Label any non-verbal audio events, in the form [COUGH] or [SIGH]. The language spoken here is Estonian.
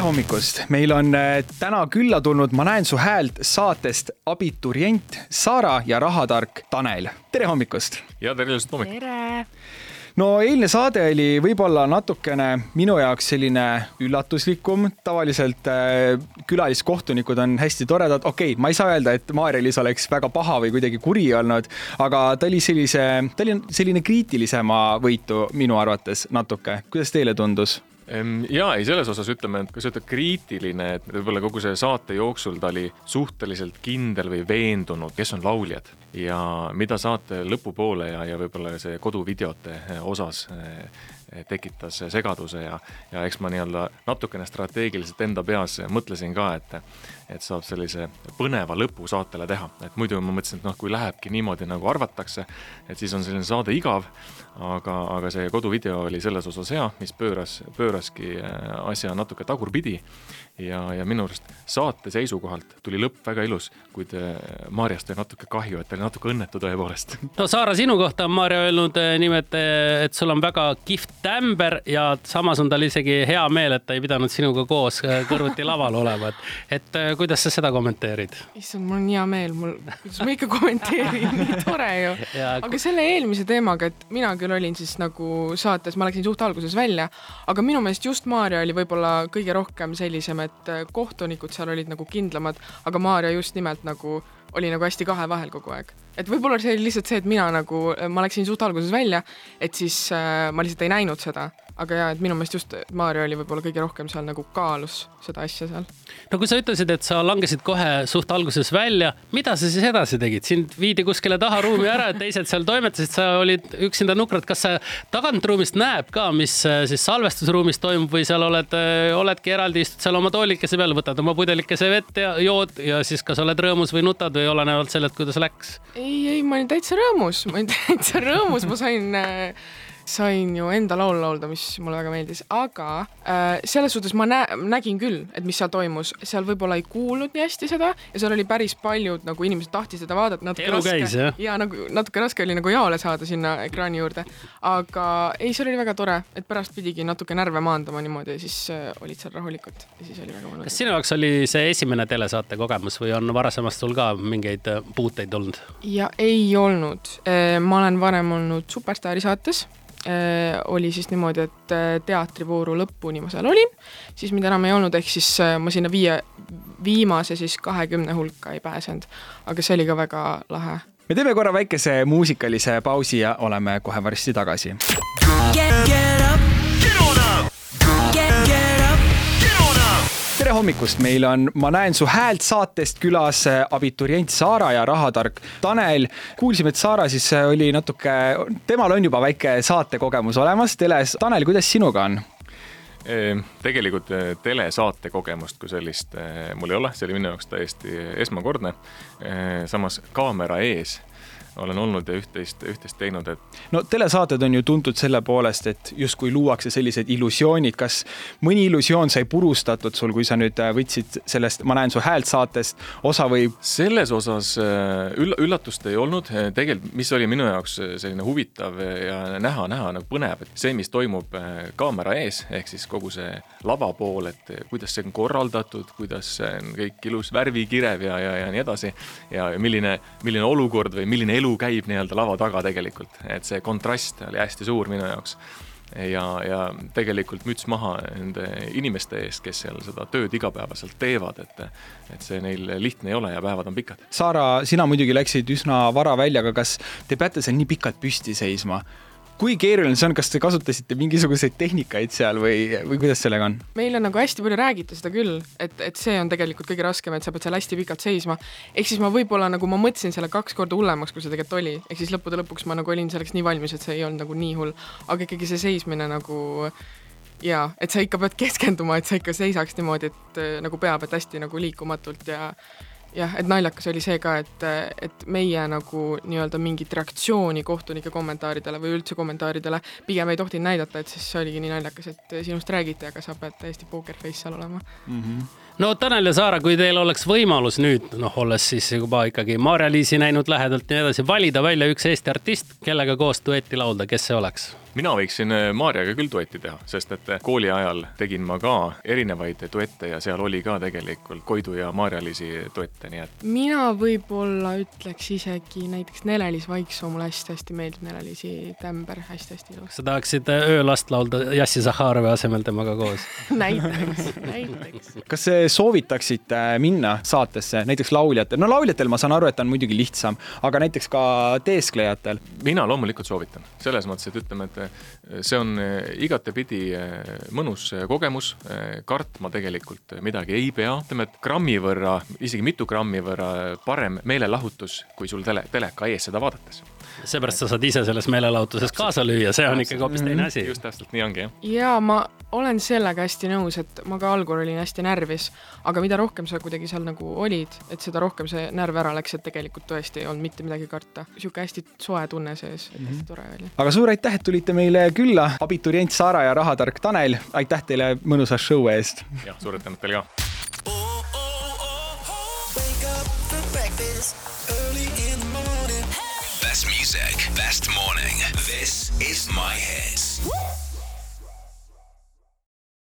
tere hommikust, meil on äh, täna külla tulnud Ma näen su häält saatest abiturient Saara ja rahatark Tanel. tere hommikust. ja tere ilusat hommikut. tere no eilne saade oli võib-olla natukene minu jaoks selline üllatuslikum, tavaliselt äh, külaliskohtunikud on hästi toredad, okei okay,, ma ei saa öelda, et Maarja-Liis oleks väga paha või kuidagi kuri olnud, aga ta oli sellise, ta oli selline kriitilisema võitu minu arvates natuke, kuidas teile tundus? Ja ei, selles osas ütleme, et kui sa ütled kriitiline, et võib-olla kogu see saate jooksul ta oli suhteliselt kindel või veendunud, kes on lauljad ja mida saate lõpupoole ja, ja võib-olla see koduvideote osas tekitas segaduse ja, ja eks ma nii-öelda natukene strateegiliselt enda peas mõtlesin ka, et, et saab sellise põneva lõpu saatele teha, et muidu ma mõtlesin, et noh, kui lähebki niimoodi, nagu arvatakse, et siis on selline saade igav, aga, aga see koduvideo oli selles osas hea, mis pööras, pööraski äh, asja natuke tagurpidi ja, ja minu arust saate seisukohalt tuli lõpp väga ilus, kuid äh, Maarjast oli natuke kahju, et ta oli natuke õnnetu tõepoolest. no Saara, sinu kohta on Maarja öelnud äh, nimelt, et sul on väga kihvt tämber ja samas on tal isegi hea meel, et ta ei pidanud sinuga koos äh, kõrvuti laval olema, et, et äh, kuidas sa seda kommenteerid? issand, mul on hea meel, mul, kuidas ma ikka kommenteerin nii [LAUGHS] tore ju. aga selle eelmise teemaga, et mina küll olin siis nagu saates, ma läksin suht alguses välja, aga minu meelest just Maarja oli võib-olla kõige rohkem sellisem, et äh, kohtunikud seal olid nagu kindlamad, aga Maarja just nimelt nagu oli nagu hästi kahe vahel kogu aeg. Et võib-olla see oli lihtsalt see, et mina nagu, ma läksin suht alguses välja, et siis äh, ma lihtsalt ei näinud seda, aga jaa, et minu meelest just Maarja oli võib-olla kõige rohkem seal nagu kaalus seda asja seal. no kui sa ütlesid, et sa langesid kohe suht alguses välja, mida sa siis edasi tegid, sind viidi kuskile taha ruumi ära, teised seal toimetasid, sa olid üksinda nukrad, kas sa tagantruumist näeb ka, mis äh, siis salvestusruumis toimub või seal oled, äh, oledki eraldi, istud seal oma toolikese peal, võtad oma pudelikese vett ja jood ja siis kas oled rõõmus või nutad või olenevalt sellest, kuidas läks? ei, ei, ma olin täitsa rõõmus, ma olin [LAUGHS] täitsa rõõmus, ma sain äh, sain ju enda laulu laulda, mis mulle väga meeldis, aga äh, selles suhtes ma nä nägin küll, et mis seal toimus, seal võib-olla ei kuulnud nii hästi seda ja seal oli päris paljud nagu inimesed tahtis seda vaadata, natuke Elu raske. ja nagu natuke raske oli nagu jaole saada sinna ekraani juurde, aga ei, seal oli väga tore, et pärast pidigi natuke närve maandama niimoodi ja siis äh, olid seal rahulikud ja siis oli väga mõnus. kas sinu jaoks oli see esimene telesaate kogemus või on varasemast sul ka mingeid äh, puuteid olnud? ja ei olnud, ma olen varem olnud Superstaari saates Äh, oli siis niimoodi, et äh, teatrivooru lõpuni ma seal olin, siis mind enam ei olnud, ehk siis äh, ma sinna viie, viimase siis kahekümne hulka ei pääsenud. aga see oli ka väga lahe. me teeme korra väikese muusikalise pausi ja oleme kohe varsti tagasi. Get, get up. Get on up. Tere hommikust, meil on Ma näen su häält saatest külas abiturient Saara ja rahatark Tanel. kuulsime, et Saara siis oli natuke, temal on juba väike saatekogemus olemas teles. Tanel, kuidas sinuga on? tegelikult telesaate kogemust kui sellist mul ei ole, see oli minu jaoks täiesti esmakordne. samas kaamera ees olen olnud ja üht-teist, üht-teist teinud, et. no telesaated on ju tuntud selle poolest, et justkui luuakse sellised illusioonid, kas mõni illusioon sai purustatud sul, kui sa nüüd äh, võtsid sellest Ma näen su häält saatest osa või? selles osas äh, üll-, üllatust ei olnud, tegelikult, mis oli minu jaoks äh, selline huvitav ja näha, näha nagu põnev, et see, mis toimub kaamera ees, ehk siis kogu see lava pool, et kuidas see on korraldatud, kuidas see on kõik ilus värvikirev ja, ja, ja nii edasi. ja milline, milline olukord või milline elu käib nii-öelda lava taga tegelikult, et see kontrast oli hästi suur minu jaoks ja, ja tegelikult müts maha nende inimeste ees, kes seal seda tööd igapäevaselt teevad, et et see neil lihtne ei ole ja päevad on pikad. Saara, sina muidugi läksid üsna vara välja, aga kas te peate seal nii pikalt püsti seisma? Kui keeruline see on, kas te kasutasite mingisuguseid tehnikaid seal või, või kuidas sellega on? meil on nagu hästi palju räägitud seda küll, et, et see on tegelikult kõige raskem, et sa pead seal hästi pikalt seisma. ehk siis ma võib-olla nagu ma mõtlesin selle kaks korda hullemaks, kui see tegelikult oli, ehk siis lõppude lõpuks ma nagu olin selleks nii valmis, et see ei olnud nagu nii hull, aga ikkagi see seismine nagu jaa, et sa ikka pead keskenduma, et sa ikka seisaks niimoodi, et nagu peab, et hästi nagu liikumatult ja jah, et naljakas oli see ka, et, et meie nagu nii-öelda mingit reaktsiooni kohtunike kommentaaridele või üldse kommentaaridele pigem ei tohtinud näidata, et siis see oligi nii naljakas, et sinust räägiti, aga sa pead täiesti poker face seal olema mm. -hmm no Tanel ja Saara, kui teil oleks võimalus nüüd, noh, olles siis juba ikkagi Maarja-Liisi näinud lähedalt ja nii edasi, valida välja üks Eesti artist, kellega koos duetti laulda, kes see oleks? Mina võiksin äh, Maarjaga küll duetti teha, sest et äh, kooli ajal tegin ma ka erinevaid duette ja seal oli ka tegelikult Koidu ja Maarjalisi duette, nii et. mina võib-olla ütleks isegi näiteks Nele-Liis Vaiksoo, mulle hästi-hästi meeldib Nele-Liisi tämber hästi,, hästi-hästi ilus. sa tahaksid öölast laulda Jassi Zahharovi asemel temaga koos [LAUGHS] näiteks, näiteks. kas soovitaksite minna saatesse näiteks lauljatel, no lauljatel ma saan aru, et on muidugi lihtsam, aga näiteks ka teesklejatel? mina loomulikult soovitan, selles mõttes, et ütleme, et eh, see on eh, igatepidi eh, mõnus kogemus, kartma tegelikult midagi ei pea, ütleme, et grammi võrra, isegi mitu grammi võrra parem meelelahutus, kui sul tele, teleka ees seda vaadates seepärast sa saad ise selles meelelahutuses kaasa lüüa, see on ikkagi hoopis teine asi. just täpselt nii ongi, jah. ja ma olen sellega hästi nõus, et ma ka algul olin hästi närvis, aga mida rohkem sa kuidagi seal nagu olid, et seda rohkem see närv ära läks, et tegelikult tõesti ei olnud mitte midagi karta. niisugune hästi soe tunne sees, et hästi tore oli. aga suur aitäh, et tulite meile külla, abiturient Sara ja rahatark Tanel, aitäh teile mõnusa show eest! jah, suured tänud teile ka! Best music, best morning. This is my hits.